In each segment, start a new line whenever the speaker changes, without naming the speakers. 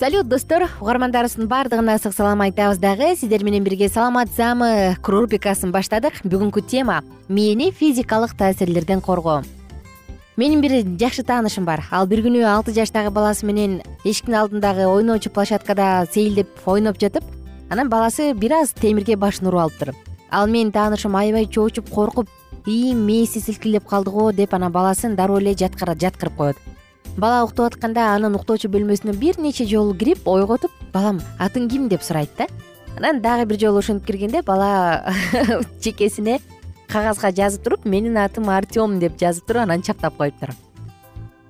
салют достор. Угармандарыбыздын баардыгына ысык салам айтабыз дагы. Сиздер менен бирге саламат саамы рубрикасын баштадык. Бүгүнкү тема мээни физикалык таасирлерден коргоо. Менин бир жакшы таанышым бар. Ал бир күнү алты жаштагы баласы менен эшиктин алдындагы ойночу площадкада сейилдеп ойноп жатып анан баласы бир аз темирге башын уруп алыптыр ал менин таанышым аябай чоочуп коркуп ии мээси силкилдеп калды го деп анан баласын дароо эле жаткырып коет бала уктап атканда анын уктоочу бөлмөсүнө бир нече жолу кирип ойготуп балам атың ким? деп сурайт да. Анан дагы бир жолу ошентип киргенде бала чекесине кагазга жазып туруп менин атым артем деп жазып туруп анан чаптап коюптур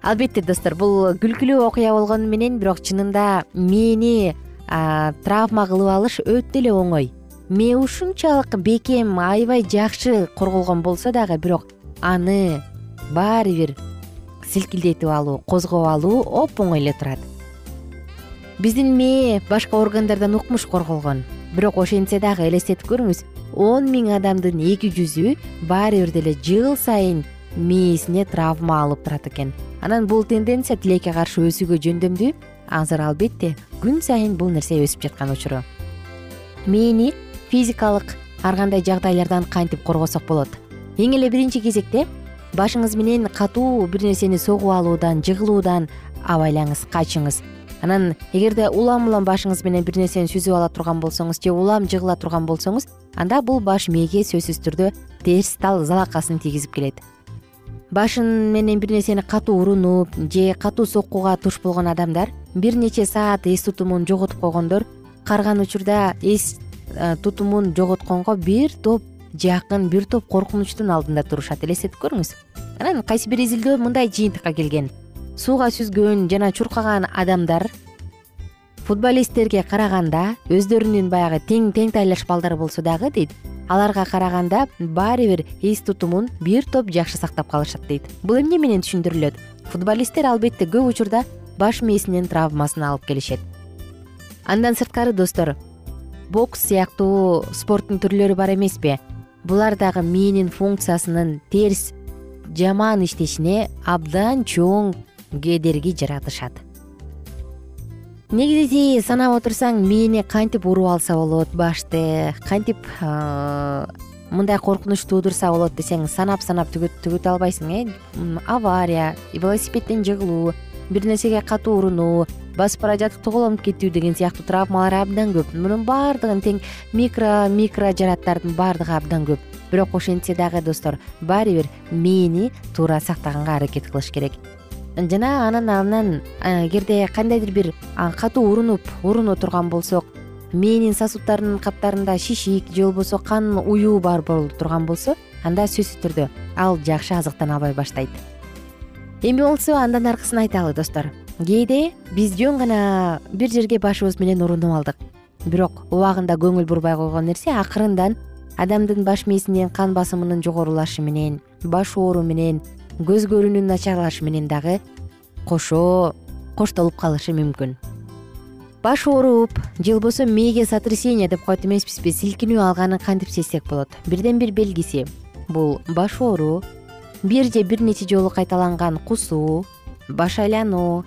албетте достор бул күлкүлүү окуя болгону менен бирок чынында мээни травма кылып алыш өтө эле оңой. Мээ ушунчалык бекем аябай жакшы корголгон болсо дагы бирок аны баары бир силкилдетип алуу козгоп алуу оп оңой эле турат. Биздин мээ башка органдардан укмуш корголгон. Бирок ошентсе дагы элестетип көрүңүз он миң адамдын эки жүзү баары бир деле жыл сайын мээсине травма алып турат экен. Анан бул тенденция тилекке каршы өсүүгө жөндөмдүү. Азыр албетте күн сайын бул нерсе өсүп жаткан учуру. Мээни физикалык ар кандай жагдайлардан кантип коргосок болот? Эң эле биринчи кезекте башыңыз менен катуу бир нерсени согуп алуудан жыгылуудан абайлаңыз качыңыз. Анан эгерде улам улам башыңыз менен бир нерсени сүзүп ала турган болсоңуз же улам жыгыла турган болсоңуз анда бул баш мээге сөзсүз түрдө терс залакасын тийгизип келет. Башын менен бир нерсени катуу урунуп же катуу соккуга туш болгон адамдар бир нече саат эс тутумун жоготуп койгондор карыган учурда эс э, тутумун жоготконго бир топ жакын бир топ коркунучтун алдында турушат. Элестетип көрүңүз. Анан кайсы бир изилдөө мындай жыйынтыкка келген. Сууга сүзгөн жана чуркаган адамдар футболисттерге караганда өздөрүнүн баягы тең теңтайлаш балдары болсо дагы дейт. Аларга караганда баары бир эс тутумун бир топ жакшы сактап калышат дейт. Бул эмне менен түшүндүрүлөт? Футболисттер албетте көп учурда баш мээсинин травмасын алып келишет. Андан сырткары достор бокс сыяктуу спорттун түрлөрү бар эмеспи булар дагы мээнин функциясынын терс жаман иштешине абдан чоң кедерги жаратышат. Негизи санап отурсаң мээни кантип уруп алса болот башты кантип мындай коркунуч туудурса болот десең санап санап түгөтө албайсың э. Авария велосипедден жыгылуу бир нерсеге катуу урунуу басып бара жатып тоголонуп кетүү деген сыяктуу травмалар абдан көп. Мунун баардыгын тең микро микро жараттардын баардыгы абдан көп. Бирок ошентсе дагы достор баары бир мээни туура сактаганга аракет кылыш керек. Жана анан анан эгерде кандайдыр бир катуу урунуп уруна турган болсок мээнин сосуддарынын каптарында шишик же болбосо кан уюу бар боло турган болсо анда сөзсүз түрдө ал жакшы азыктана албай баштайт. Эми болсо андан аркысын айталы достор кээде биз жөн гана бир жерге башыбыз менен урунуп алдык. Бирок убагында көңүл бурбай койгон нерсе акырындан адамдын баш мээсинин кан басымынын жогорулашы менен баш оору менен көз көрүүнүн начарлашы менен дагы кошо коштолуп калышы мүмкүн. Баш ооруп же болбосо мээге сотрясение деп коет эмеспизби силкинүү алганын кантип сезсек болот? Бирден бир белгиси. Бул баш ооруу бир же бир нече жолу кайталанган кусуу баш айлануу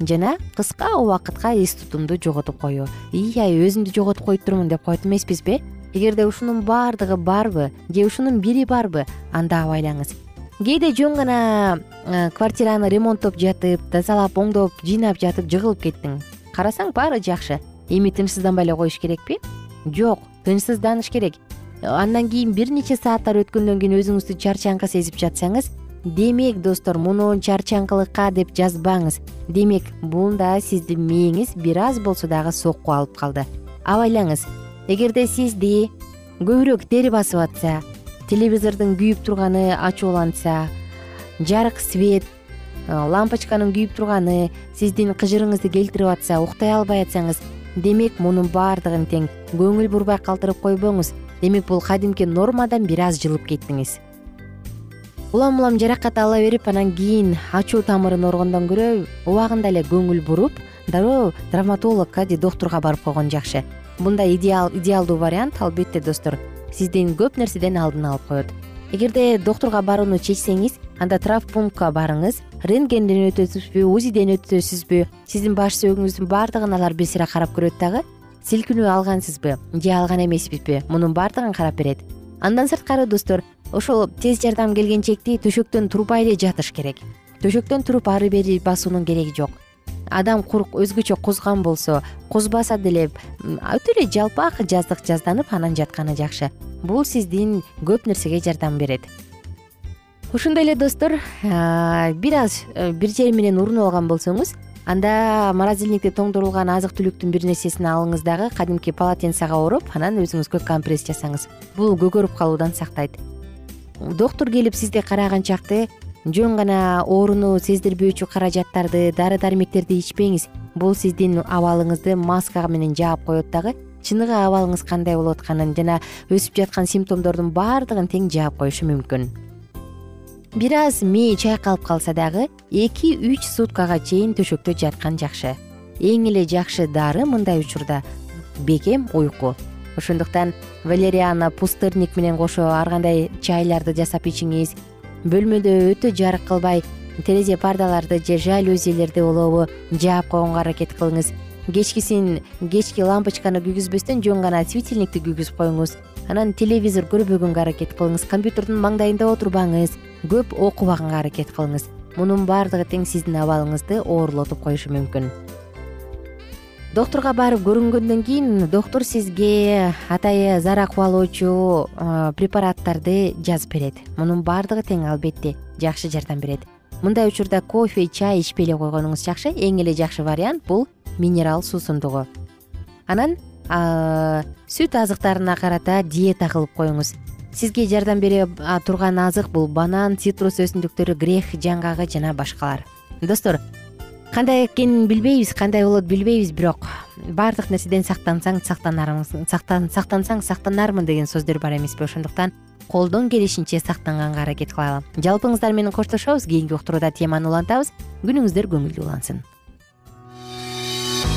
жана кыска убакытка эс тутумду жоготуп коюу. Ай өзүмдү жоготуп коюп турмун деп коет эмеспизби? Эгерде ушунун баардыгы барбы же ушунун бири барбы анда абайлаңыз. Кээде жөн гана э, квартираны ремонттоп жатып тазалап оңдоп жыйнап жатып жыгылып кеттиң. Карасаң баары жакшы. Эми тынчсызданбай эле коюш керекпи? Жок тынчсызданыш керек. Андан кийин бир нече сааттар өткөндөн кийин өзүңүздү чарчаңкы сезип жатсаңыз демек достор муну чарчаңкылыкка деп жазбаңыз. Демек бунда сиздин мээңиз бир аз болсо дагы сокку алып калды. Абайлаңыз эгерде сизди көбүрөөк тери басып атса телевизордун күйүп турганы ачууланса жарык свет лампочканын күйүп турганы сиздин кыжырыңызды келтирип атса уктай албай атсаңыз демек мунун баардыгын тең көңүл бурбай калтырып койбоңуз. Демек бул кадимки нормадан бир аз жылып кеттиңиз улам улам жаракат ала берип анан кийин ачуу тамырын оргондон көрө убагында эле көңүл буруп дароо травматологко же доктурга барып койгон жакшы. Мындай идеалдуу вариант албетте достор сиздин көп нерседен алдын алып коет. Эгерде доктурга барууну чечсеңиз анда травпунктка барыңыз рентгенден өтөсүзбү узиден өтөсүзбү сиздин баш сөөгүңүздүн баардыгын алар бир сыйра карап көрөт дагы силкинүү алгансызбы? Же алган эмессизби мунун баардыгын карап берет. Андан сырткары достор ошол тез жардам келгенчекти төшөктөн турбай эле жатыш керек. Төшөктөн туруп ары бери басуунун кереги жок. Адам өзгөчө кузган болсо кузбаса деле өтө эле жалпак жаздык жазданып анан жатканы жакшы. Бул сиздин көп нерсеге жардам берет. Ошондой эле достор бир аз э, бир жери менен урунуп алган болсоңуз анда морозильникте тоңдурулган азык түлүктүн бир нерсесин алыңыз дагы кадимки полотенцага ороп анан өзүңүзгө компресс жасаңыз. Бул көгөрүп калуудан сактайт доктур келип сизди караганчакты жөн гана ооруну сездирбөөчү каражаттарды дары дармектерди ичпеңиз. Бул сиздин абалыңызды маска менен жаап коет дагы чыныгы абалыңыз кандай болуп атканын жана өсүп жаткан симптомдордун баардыгын тең жаап коюшу мүмкүн. Бир аз мээ чайкалып калса дагы эки үч суткага чейин төшөктө жаткан жакшы. Эң эле жакшы дары мындай учурда. Бекем уйку ошондуктан валериана пустырник менен кошо ар кандай чайларды жасап ичиңиз. Бөлмөдө өтө жарык кылбай терезе пардаларды же жалюзилерди улообу жаап койгонго аракет кылыңыз. Кечкисин кечки лампочканы күйгүзбөстөн жөн гана светильникти күйгүзүп коюңуз. Анан телевизор көрбөгөнгө аракет кылыңыз компьютердун маңдайында отурбаңыз көп окубаганга аракет кылыңыз. Мунун баардыгы тең сиздин абалыңызды оорлотуп коюшу мүмкүн доктурга барып көрүнгөндөн кийин доктур сизге атайы зара кубалоочу препараттарды жазып берет. Мунун баардыгы тең албетте жакшы жардам берет. Мындай учурда кофе чай ичпей эле койгонуңуз жакшы эң эле жакшы вариант бул минерал суусундугу анан сүт азыктарына карата диета кылып коюңуз. Сизге жардам бере турган азык бул банан цитрус өсүмдүктөрү грех жаңгагы жана башкалар. Достор кандай экенин билбейбиз кандай болот билбейбиз бирок баардык нерседен сактансаң сактансаң сактанармын деген сөздөр бар эмеспи ошондуктан колдон келишинче сактанганга аракет кылалы. Жалпыңыздар менен коштошобуз кийинки уктурууда теманы улантабыз. Күнүңүздөр көңүлдүү улансын.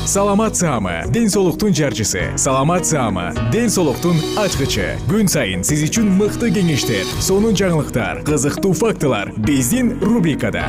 Саламат саама ден соолуктун жарчысы. Саламат саама ден соолуктун ачкычы. Күн сайын сиз үчүн мыкты кеңештер сонун жаңылыктар кызыктуу фактылар. Биздин рубрикада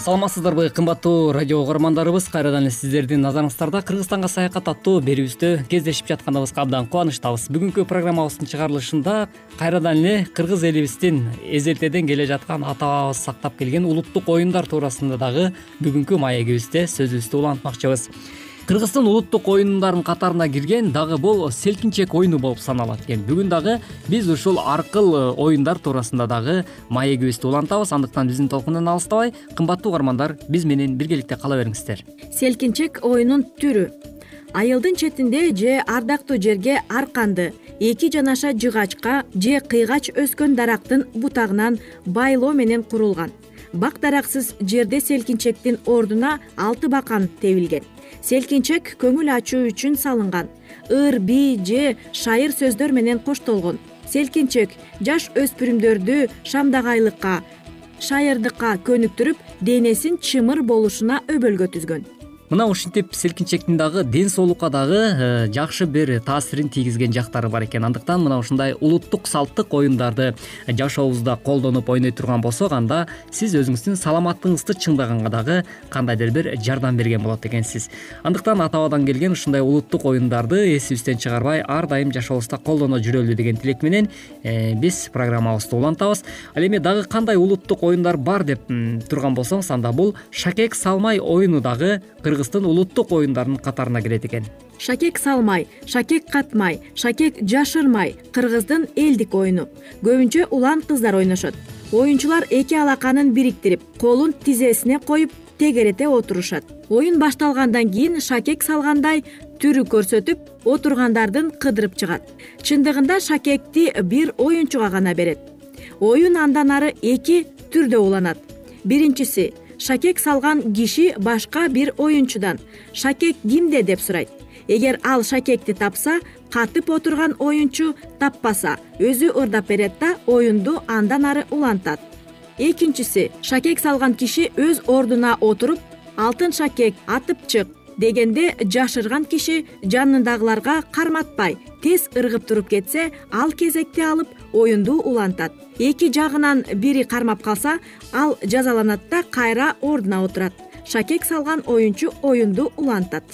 саламатсыздарбы кымбаттуу радио угармандарыбыз. Кайрадан эле сиздердин назарыңыздарда кыргызстанга саякат аттуу берүүбүздө кездешип жатканыбызга абдан кубанычтабыз. Бүгүнкү программабыздын чыгарылышында кайрадан эле кыргыз элибиздин эзелтеден келе жаткан ата бабабыз сактап келген улуттук оюндар туурасында дагы бүгүнкү маегибизде сөзүбүздү улантмакчыбыз кыргыздын улуттук оюндардын катарына кирген дагы бул селкинчек оюну болуп саналат экен. Бүгүн дагы биз ушул аркыл э, оюндар туурасында дагы маегибизди улантабыз андыктан биздин толкундон алыстабай кымбаттуу угармандар биз менен биргеликте кала бериңиздер.
Селкинчек оюнун түрү. Айылдын четинде же ардактуу жерге арканды эки жанаша жыгачка же кыйгач өскөн дарактын бутагынан байлоо менен курулган. Бак дараксыз жерде селкинчектин ордуна алты бакан тебилген селкинчек көңүл ачуу үчүн салынган. Ыр бий же шайыр сөздөр менен коштолгон. Селкинчек жаш өспүрүмдөрдү шамдагайлыкка шайырдыкка көнүктүрүп денесин чымыр болушуна өбөлгө түзгөн
мына ушинтип селкинчектин дагы ден соолукка дагы э, жакшы бир таасирин тийгизген жактары бар экен. Андыктан мына ушундай улуттук салттык оюндарды жашообузда колдонуп ойной турган болсок анда сиз өзүңүздүн саламаттыгыңызды чыңдаганга дагы кандайдыр бир жардам берген болот экенсиз. Андыктан ата бабадан келген ушундай улуттук оюндарды эсибизден чыгарбай ар дайым жашообузда колдоно жүрөлү деген тилек менен э, биз программабызды улантабыз. Ал эми дагы кандай улуттук оюндар бар деп турган болсоңуз анда бул шакек салмай оюну дагы кыргыздын улуттук оюндарынын катарына кирет экен.
Шакек салмай шакек катмай шакек жашырмай кыргыздын элдик оюну. Көбүнчө улан кыздар ойношот. Оюнчулар эки алаканын бириктирип колун тизесине коюп тегерете отурушат. Оюн башталгандан кийин шакек салгандай түрү көрсөтүп отургандардын кыдырып чыгат. Чындыгында шакекти бир оюнчуга гана берет. Оюн андан ары эки түрдө уланат. Биринчиси шакек салган киши башка бир оюнчудан. Шакек кимде? деп сурайт. Эгер ал шакекти тапса катып отурган оюнчу таппаса өзү ырдап берет да оюнду андан ары улантат. Экинчиси шакек салган киши өз ордуна отуруп алтын шакек атып чык дегенде жашырган киши жанындагыларга карматпай тез ыргып туруп кетсе ал кезекти алып оюнду улантат. Эки жагынан бири кармап калса ал жазаланат да кайра ордуна отурат. Шакек салган оюнчу оюнду улантат.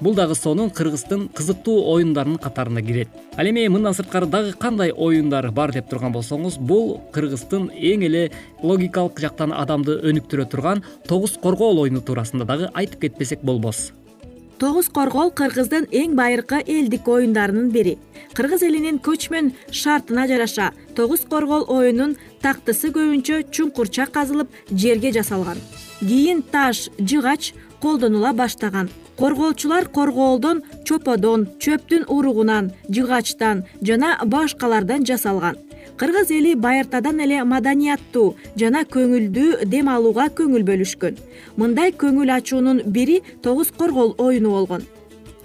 Бул дагы сонун кыргыздын кызыктуу оюндарынын катарына кирет. Ал эми мындан сырткары дагы кандай оюндар бар деп турган болсоңуз бул кыргыздын эң эле логикалык жактан адамды өнүктүрө турган тогуз коргоол оюну туурасында дагы айтып кетпесек болбос
тогуз коргоол кыргыздын эң байыркы элдик оюндарынын бири. Кыргыз элинин көчмөн шартына жараша тогуз коргоол оюнунун тактысы көбүнчө чуңкурча казылып жерге жасалган. Кийин таш жыгач колдонула баштаган. Коргоочулар коргоолдон чоподон чөптүн уругунан жыгачтан жана башкалардан жасалган кыргыз эли байыртадан эле маданияттуу жана көңүлдүү дем алууга көңүл бөлүшкөн. Мындай көңүл ачуунун бири тогуз коргоол оюну болгон.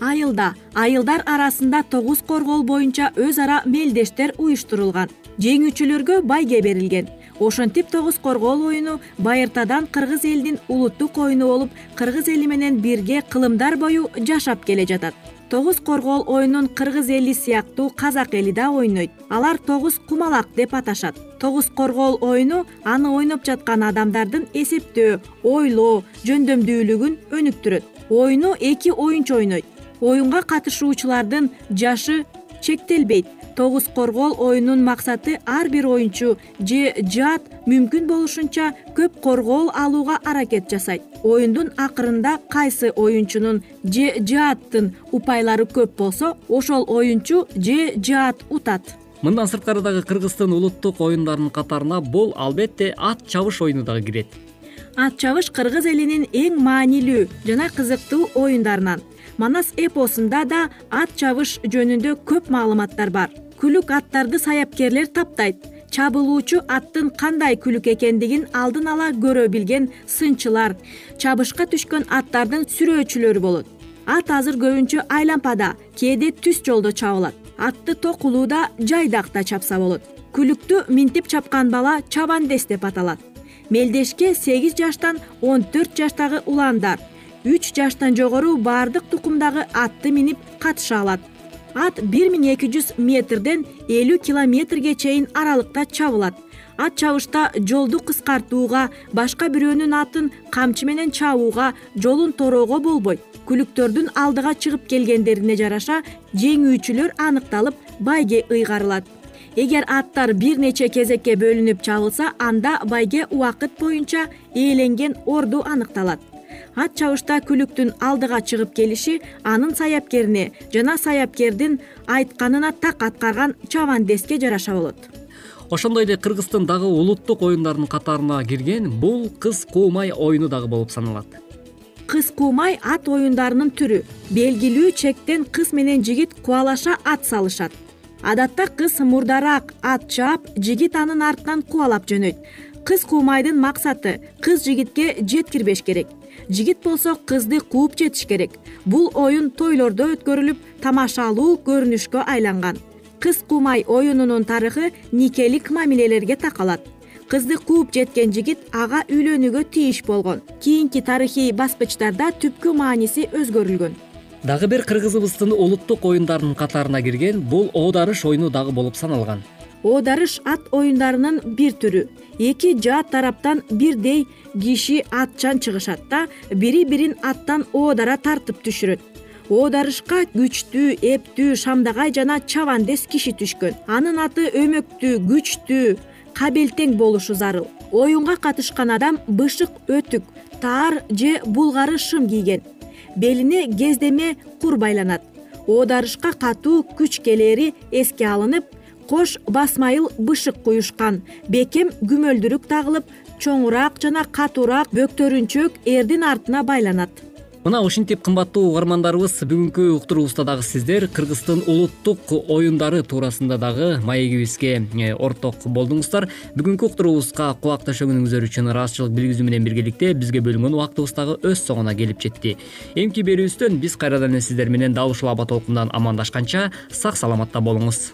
Айылда айылдар арасында тогуз коргоол боюнча өз ара мелдештер уюштурулган. Жеңүүчүлөргө байге берилген ошентип тогуз коргоол оюну байыртадан кыргыз элинин улуттук оюну болуп кыргыз эли менен бирге кылымдар бою жашап келе жатат. Тогуз коргоол оюнун кыргыз эли сыяктуу казак эли да ойнойт. Алар тогуз кумалак деп аташат. Тогуз коргоол оюну аны ойноп жаткан адамдардын эсептөө ойлоо жөндөмдүүлүгүн өнүктүрөт. Оюну эки оюнчу ойнойт. Оюнга катышуучулардын жашы чектелбейт тогуз коргоол оюнунун максаты ар бир оюнчу же жаат мүмкүн болушунча көп коргоол алууга аракет жасайт. Оюндун акырында кайсы оюнчунун же жааттын упайлары көп болсо ошол оюнчу же жаат утат.
Мындан сырткары дагы кыргыздын улуттук оюндарынын катарына бул албетте ат чабыш оюну дагы кирет.
Ат чабыш кыргыз элинин эң маанилүү жана кызыктуу оюндарынан. Манас эпосунда да ат чабыш жөнүндө көп маалыматтар бар күлүк аттарды саяпкерлер таптайт. Чабылуучу аттын кандай күлүк экендигин алдын ала көрө билген сынчылар. Чабышка түшкөн аттардын сүрөөчүлөрү болот. Ат азыр көбүнчө айлампада кээде түз жолдо чабылат. Атты токулууда жайдакта чапса болот. Күлүктү минтип чапкан бала чабандес деп аталат. Мелдешке сегиз жаштан он төрт жаштагы уландар. Үч жаштан жогору баардык тукумдагы атты минип катыша алат ат бир миң эки жүз метрден элүү километрге чейин аралыкта чабылат. Ат чабышта жолду кыскартууга башка бирөөнүн атын камчы менен чабууга жолун тороого болбойт. Күлүктөрдүн алдыга чыгып келгендерине жараша жеңүүчүлөр аныкталып байге ыйгарылат. Эгер аттар бир нече кезекке бөлүнүп чабылса анда байге убакыт боюнча ээленген орду аныкталат ат чабышта күлүктүн алдыга чыгып келиши анын саяпкерине жана саяпкердин айтканына так аткарган чабандеске жараша болот.
Ошондой эле кыргыздын дагы улуттук оюндарынын катарына кирген бул кыз куумай оюну дагы болуп саналат.
Кыз куумай ат оюндарынын түрү. Белгилүү чектен кыз менен жигит кубалаша ат салышат. Адатта кыз мурдараак ат чаап жигит анын артынан кубалап жөнөйт. Кыз куумайдын максаты кыз жигитке жеткирбеш керек жигит болсо кызды кууп жетиш керек. Бул оюн тойлордо өткөрүлүп тамашалуу көрүнүшкө айланган. Кыз куумай оюнунун тарыхы никелик мамилелерге такалат. Кызды кууп жеткен жигит ага үйлөнүүгө тийиш болгон. Кийинки тарыхый баскычтарда түпкү мааниси өзгөрүлгөн.
Дагы бир кыргызыбыздын улуттук оюндарынын катарына кирген бул оодарыш оюну дагы болуп саналган
оодарыш ат оюндарынын бир түрү. Эки жаат тараптан бирдей киши атчан чыгышат да бири бирин аттан оодара тартып түшүрөт. Оодарышка күчтүү эптүү шамдагай жана чабандес киши түшкөн. Анын аты өмөктүү күчтүү кабелтең болушу зарыл. Оюнга катышкан адам бышык өтүк таар же булгары шым кийген. Белине кездеме кур байланат. Оодарышка катуу күч келери эске алынып кош басмайыл бышык куюшкан бекем күмөлдүрүк тагылып чоңураак жана катуураак бөктөрүнчөк эрдин артына байланат.
Мына ушинтип кымбаттуу угармандарыбыз бүгүнкү уктуруубузда дагы сиздер кыргыздын улуттук оюндары туурасында дагы маегибизге э, орток болдуңуздар. Бүгүнкү уктуруубузга кубак төшөгөнүңүздөр үчүн ыраазычылык билгизүү менен биргеликте бизге бөлүнгөн убактыбыз дагы өз соңуна келип жетти. Эмки берүүбүздөн биз кайрадан эле сиздер менен дал ушул аба толкундан амандашканча сак саламатта болуңуз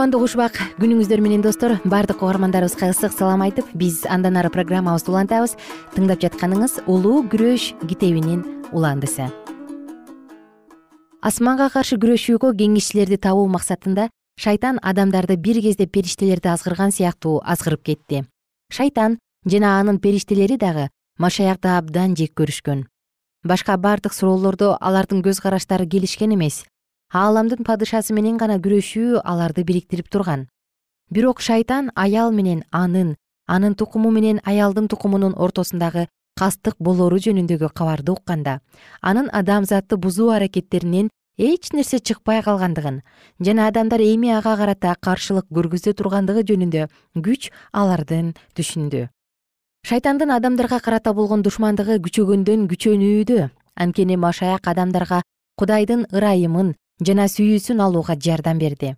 кутмандуу кушбак күнүңүздөр менен достор баардык угармандарыбызга ысык салам айтып биз андан ары программабызды улантабыз. Тыңдап жатканыңыз улуу күрөш китебинин уландысы асманга каршы күрөшүүгө кеңешчилерди табуу максатында шайтан адамдарды бир кезде периштелерди азгырган сыяктуу азгырып кетти. Шайтан жана анын периштелери дагы машаякты абдан жек көрүшкөн. Башка бардык суроолордо алардын көз караштары келишкен эмес ааламдын падышасы менен гана күрөшүү аларды бириктирип турган. Бирок шайтан аял менен анын анын тукуму менен аялдын тукумунун ортосундагы кастык болору жөнүндөгү кабарды укканда анын адамзатты бузуу аракеттеринен эч нерсе чыкпай калгандыгын жана адамдар эми ага карата каршылык көргөзө тургандыгы жөнүндө күч алардын түшүндү. Шайтандын адамдарга карата болгон душмандыгы күчөгөндөн күчөнүүдө анткени машаяк адамдарга кудайдын ырайымын жана сүйүүсүн алууга жардам берди.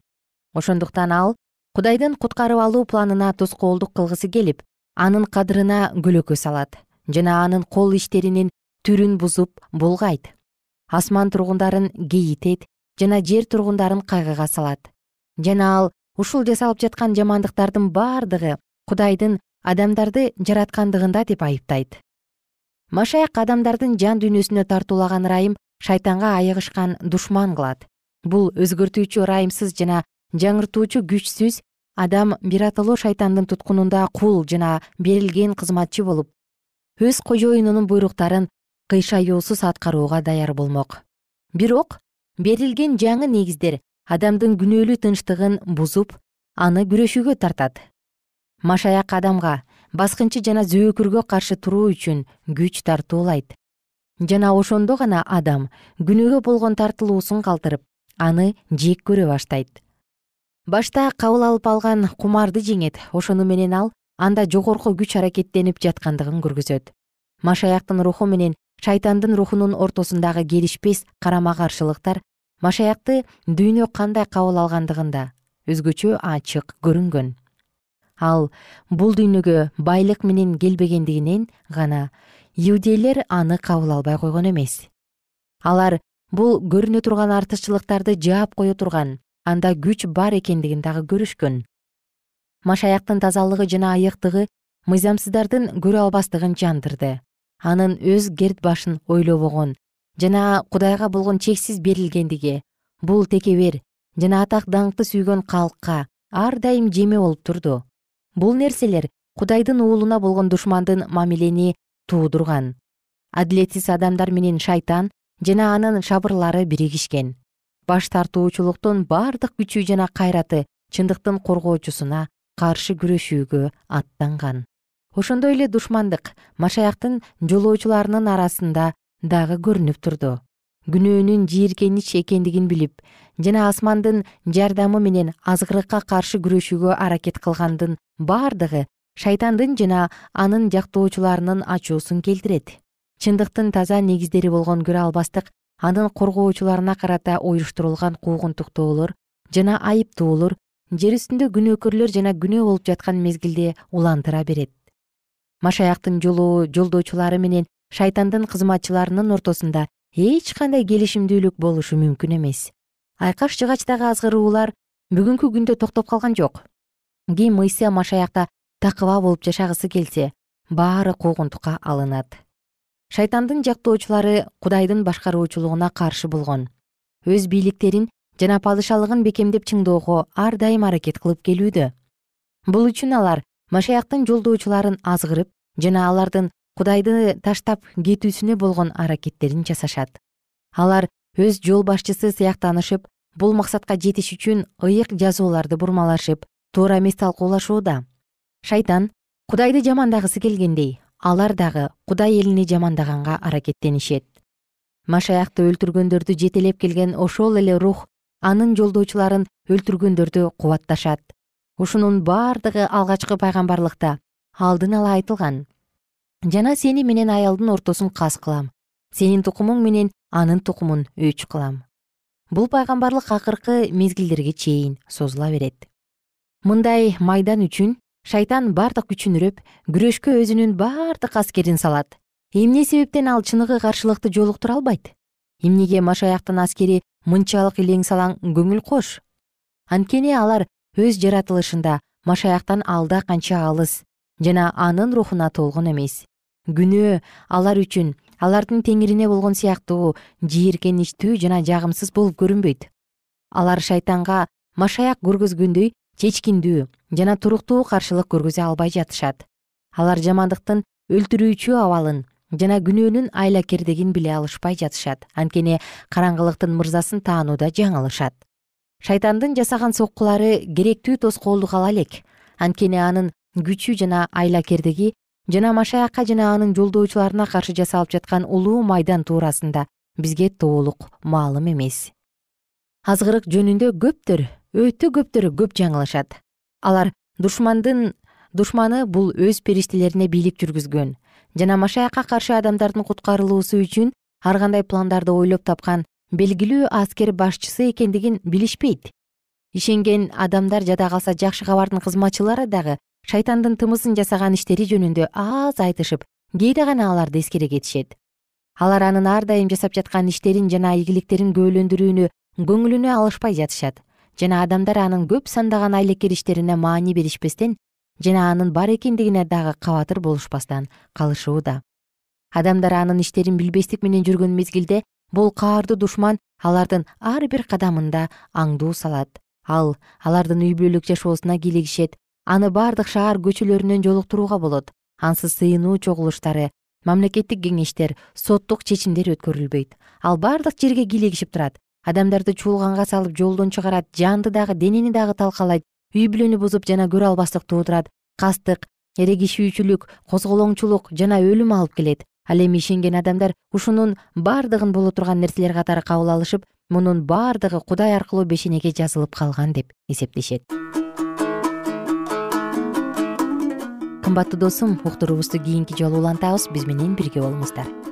Ошондуктан ал кудайдын куткарып алуу планына тоскоолдук кылгысы келип анын кадырына көлөкө салат жана анын кол иштеринин түрүн бузуп булгайт. Асман тургундарын кейитет жана жер тургундарын кайгыга салат. Жана ал ушул жасалып жаткан жамандыктардын бардыгы кудайдын адамдарды жараткандыгында деп айыптайт. Машаяк адамдардын жан дүйнөсүнө тартуулаган ырайым шайтанга айыгышкан душман кылат бул өзгөртүүчү ырайымсыз жана жаңыртуучу күчсүз адам биротоло шайтандын туткунунда кул жана берилген кызматчы болуп өз кожоюнунун буйруктарын кыйшаюусуз аткарууга даяр болмок. Бирок берилген жаңы негиздер адамдын күнөөлүү тынчтыгын бузуп аны күрөшүүгө тартат. Машаяк адамга баскынчы жана зөөкүргө каршы туруу үчүн күч тартуулайт. Жана ошондо гана адам күнөөгө болгон тартылуусун калтырып аны жек көрө баштайт. Башта кабыл алып алган кумарды жеңет ошону менен ал анда жогорку күч аракеттенип жаткандыгын көргөзөт. Машаяктын руху менен шайтандын рухунун ортосундагы келишпес карама каршылыктар машаякты дүйнө кандай кабыл алгандыгында өзгөчө ачык көрүнгөн. Ал бул дүйнөгө байлык менен келбегендигинен гана иудейлер аны кабыл албай койгон эмес. Алар бул көрүнө турган артыкчылыктарды жаап кое турган анда күч бар экендигин дагы көрүшкөн. Машаяктын тазалыгы жана айыктыгы мыйзамсыздардын көрө албастыгын жандырды. Анын өз керт башын ойлобогон жана кудайга болгон чексиз берилгендиги бул текебер жана атак даңкты сүйгөн калкка ар дайым жеме болуп турду. Бул нерселер кудайдын уулуна болгон душмандын мамилени туудурган. Адилетсиз адамдар менен шайтан жана анын шабырлары биригишкен. Баш тартуучулуктун бардык күчү жана кайраты чындыктын коргоочусуна каршы күрөшүүгө аттанган. Ошондой эле душмандык машаяктын жолоочуларынын арасында дагы көрүнүп турду. Күнөөнүн жийиркенич экендигин билип жана асмандын жардамы менен азгырыкка каршы күрөшүүгө аракет кылгандын бардыгы шайтандын жана анын жактоочуларынын ачуусун келтирет чындыктын таза негиздери болгон көрө албастык анын коргоочуларына карата уюштурулган куугунтуктоолор жана айыптоолор жер үстүндө күнөөкөрлөр жана күнөө болуп жаткан мезгилде улантыра берет. Машаяктын жолу жолдоочулары менен шайтандын кызматчыларынын ортосунда эч кандай келишимдүүлүк болушу мүмкүн эмес. Айкаш жыгачтагы азгыруулар бүгүнкү күндө токтоп калган жок. Ким ыйса машаякта такыба болуп жашагысы келсе баары куугунтукка алынат шайтандын жактоочулары кудайдын башкаруучулугуна каршы болгон. Өз бийликтерин жана падышалыгын бекемдеп чыңдоого ар дайым аракет кылып келүүдө. Бул үчүн алар машаяктын жолдоочуларын азгырып жана алардын кудайды таштап кетүүсүнө болгон аракеттерин жасашат. Алар өз жол башчысы сыяктанышып бул максатка жетиш үчүн ыйык жазууларды бурмалашып туура эмес талкуулашууда шайтан кудайды жамандагысы келгендей алар дагы кудай элини жамандаганга аракеттенишет. Машаякты өлтүргөндөрдү жетелеп келген ошол эле рух анын жолдоочуларын өлтүргөндөрдү кубатташат. Ушунун бардыгы алгачкы пайгамбарлыкта алдын ала айтылган. Жана сени менен аялдын ортосун кас кылам. Сенин тукумуң менен анын тукумун өч кылам бул пайгамбарлык акыркы мезгилдерге чейин созула берет. Мындай майдан үчүн шайтан бардык күчүн үрөп күрөшкө өзүнүн бардык аскерин салат. Эмне себептен ал чыныгы каршылыкты жолуктура албайт? Эмнеге машаяктын аскери мынчалык илең салаң көңүл кош? Анткени алар өз жаратылышында машаяктан алда канча алыс жана анын рухуна толгон эмес. Күнөө алар үчүн алардын теңирине болгон сыяктуу жийиркеничтүү жана жагымсыз болуп көрүнбөйт. Алар шайтанга машаяк көргөзгөндөй чечкиндүү жана туруктуу каршылык көргөзө албай жатышат. Алар жамандыктын өлтүрүүчү абалын жана күнөөнүн айлакердигин биле алышпай жатышат. Анткени караңгылыктын мырзасын таанууда жаңылышат. Шайтандын жасаган соккулары керектүү тоскоолдук ала элек. Анткени анын күчү жана айлакердиги жана машаякка жана анын жолдоочуларына каршы жасалып жаткан улуу майдан туурасында бизге толук маалым эмес. Азгырык жөнүндө көптөр өтө көптөр көп жаңылышат. Алар душмандын душманы бул өз периштелерине бийлик жүргүзгөн. Жана машаякка каршы адамдардын куткарылуусу үчүн ар кандай пландарды ойлоп тапкан белгилүү аскер башчысы экендигин билишпейт. Ишенген адамдар жада калса жакшы кабардын кызматчылары дагы шайтандын тымызын жасаган иштери жөнүндө аз айтышып кээде гана аларды эскере кетишет. Алар анын ар дайым жасап жаткан иштерин жана ийгиликтерин күбөлөндүрүүнү көңүлүнө алышпай жатышат жана адамдар анын көп сандаган айлакер иштерине маани беришпестен жана анын бар экендигине дагы кабатыр болушпастан калышууда. Адамдар анын иштерин билбестик менен жүргөн мезгилде бул каардуу душман алардын ар бир кадамында аңдуу салат. Ал алардын үй бүлөлүк жашоосуна кийлигишет аны бардык шаар көчөлөрүнөн жолуктурууга болот. Ансыз сыйынуу чогулуштары мамлекеттик кеңештер соттук чечимдер өткөрүлбөйт. Ал бардык жерге кийлигишип турат адамдарды чуулганга салып жолдон чыгарат жанды дагы денени дагы талкалайт үй бүлөнү бузуп жана көрө албастык туудурат кастык эрегишүүчүлүк козголоңчулук жана өлүм алып келет. Ал эми ишенген адамдар ушунун бардыгын боло турган нерселер катары кабыл алышып мунун бардыгы кудай аркылуу бешенеге жазылып калган деп эсептешет. Кымбаттуу досум уктуруубузду кийинки жолу улантабыз. Биз менен бирге болуңуздар